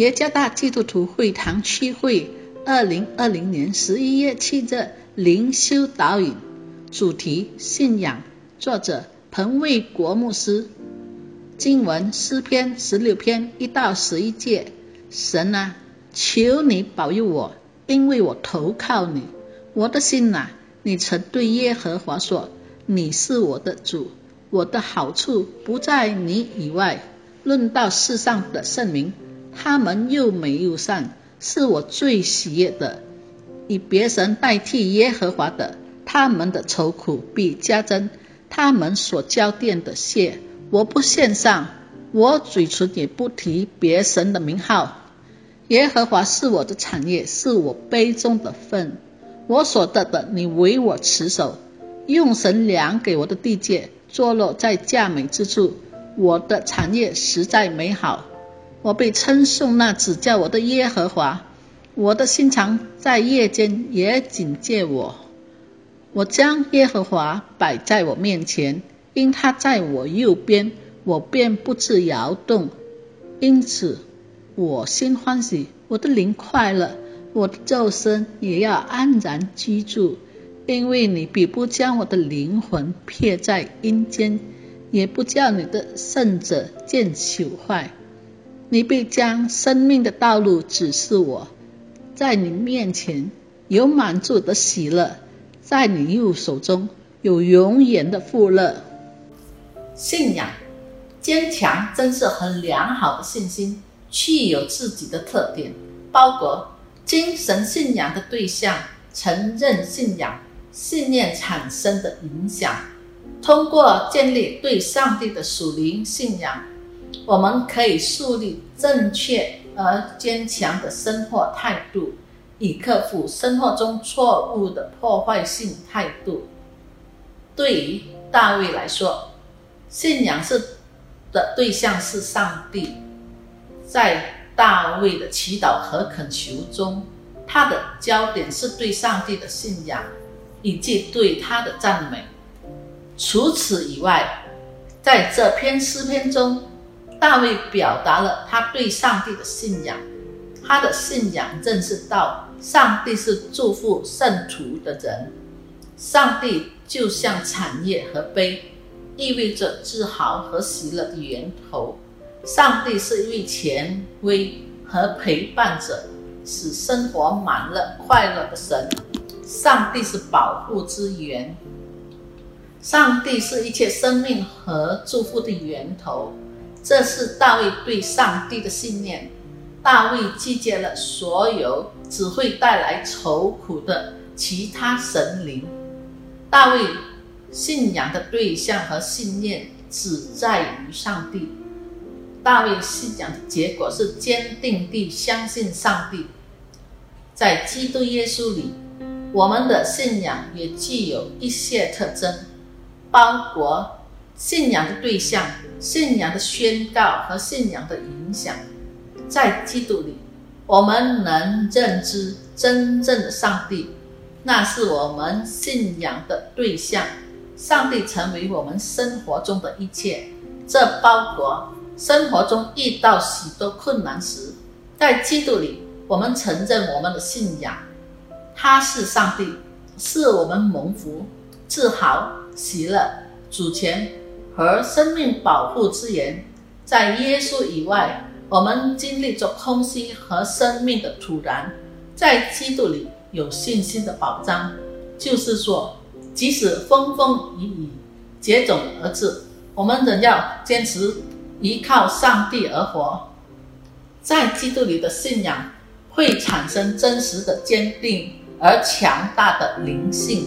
耶加大基督徒会堂区会二零二零年十一月七日灵修导引，主题信仰，作者彭卫国牧师。经文诗篇十六篇一到十一节，神啊，求你保佑我，因为我投靠你。我的心呐，你曾对耶和华说：“你是我的主，我的好处不在你以外。”论到世上的圣名。他们又美又善，是我最喜悦的。以别神代替耶和华的，他们的愁苦必加增。他们所交奠的谢，我不献上，我嘴唇也不提别神的名号。耶和华是我的产业，是我杯中的份。我所得的，你为我持守。用神量给我的地界，坐落在佳美之处。我的产业实在美好。我被称颂那指教我的耶和华，我的心肠在夜间也警戒我。我将耶和华摆在我面前，因他在我右边，我便不致摇动。因此我心欢喜，我的灵快乐，我的肉身也要安然居住。因为你必不将我的灵魂撇在阴间，也不叫你的圣者见朽坏。你必将生命的道路指示我，在你面前有满足的喜乐，在你右手中有永远的富乐。信仰坚强，真是很良好的信心，具有自己的特点，包括精神信仰的对象，承认信仰信念产生的影响，通过建立对上帝的属灵信仰。我们可以树立正确而坚强的生活态度，以克服生活中错误的破坏性态度。对于大卫来说，信仰是的对象是上帝。在大卫的祈祷和恳求中，他的焦点是对上帝的信仰以及对他的赞美。除此以外，在这篇诗篇中。大卫表达了他对上帝的信仰，他的信仰认识到上帝是祝福圣徒的人，上帝就像产业和悲，意味着自豪和喜乐的源头。上帝是一位权威和陪伴者，使生活满了快乐的神。上帝是保护之源，上帝是一切生命和祝福的源头。这是大卫对上帝的信念。大卫拒绝了所有只会带来愁苦的其他神灵。大卫信仰的对象和信念只在于上帝。大卫信仰的结果是坚定地相信上帝。在基督耶稣里，我们的信仰也具有一些特征，包括。信仰的对象、信仰的宣告和信仰的影响，在基督里，我们能认知真正的上帝，那是我们信仰的对象。上帝成为我们生活中的一切，这包括生活中遇到许多困难时，在基督里，我们承认我们的信仰，他是上帝，是我们蒙福、自豪、喜乐、主权。和生命保护之源，在耶稣以外，我们经历着空虚和生命的突然。在基督里有信心的保障，就是说，即使风风雨雨接踵而至，我们仍要坚持依靠上帝而活。在基督里的信仰会产生真实的坚定而强大的灵性。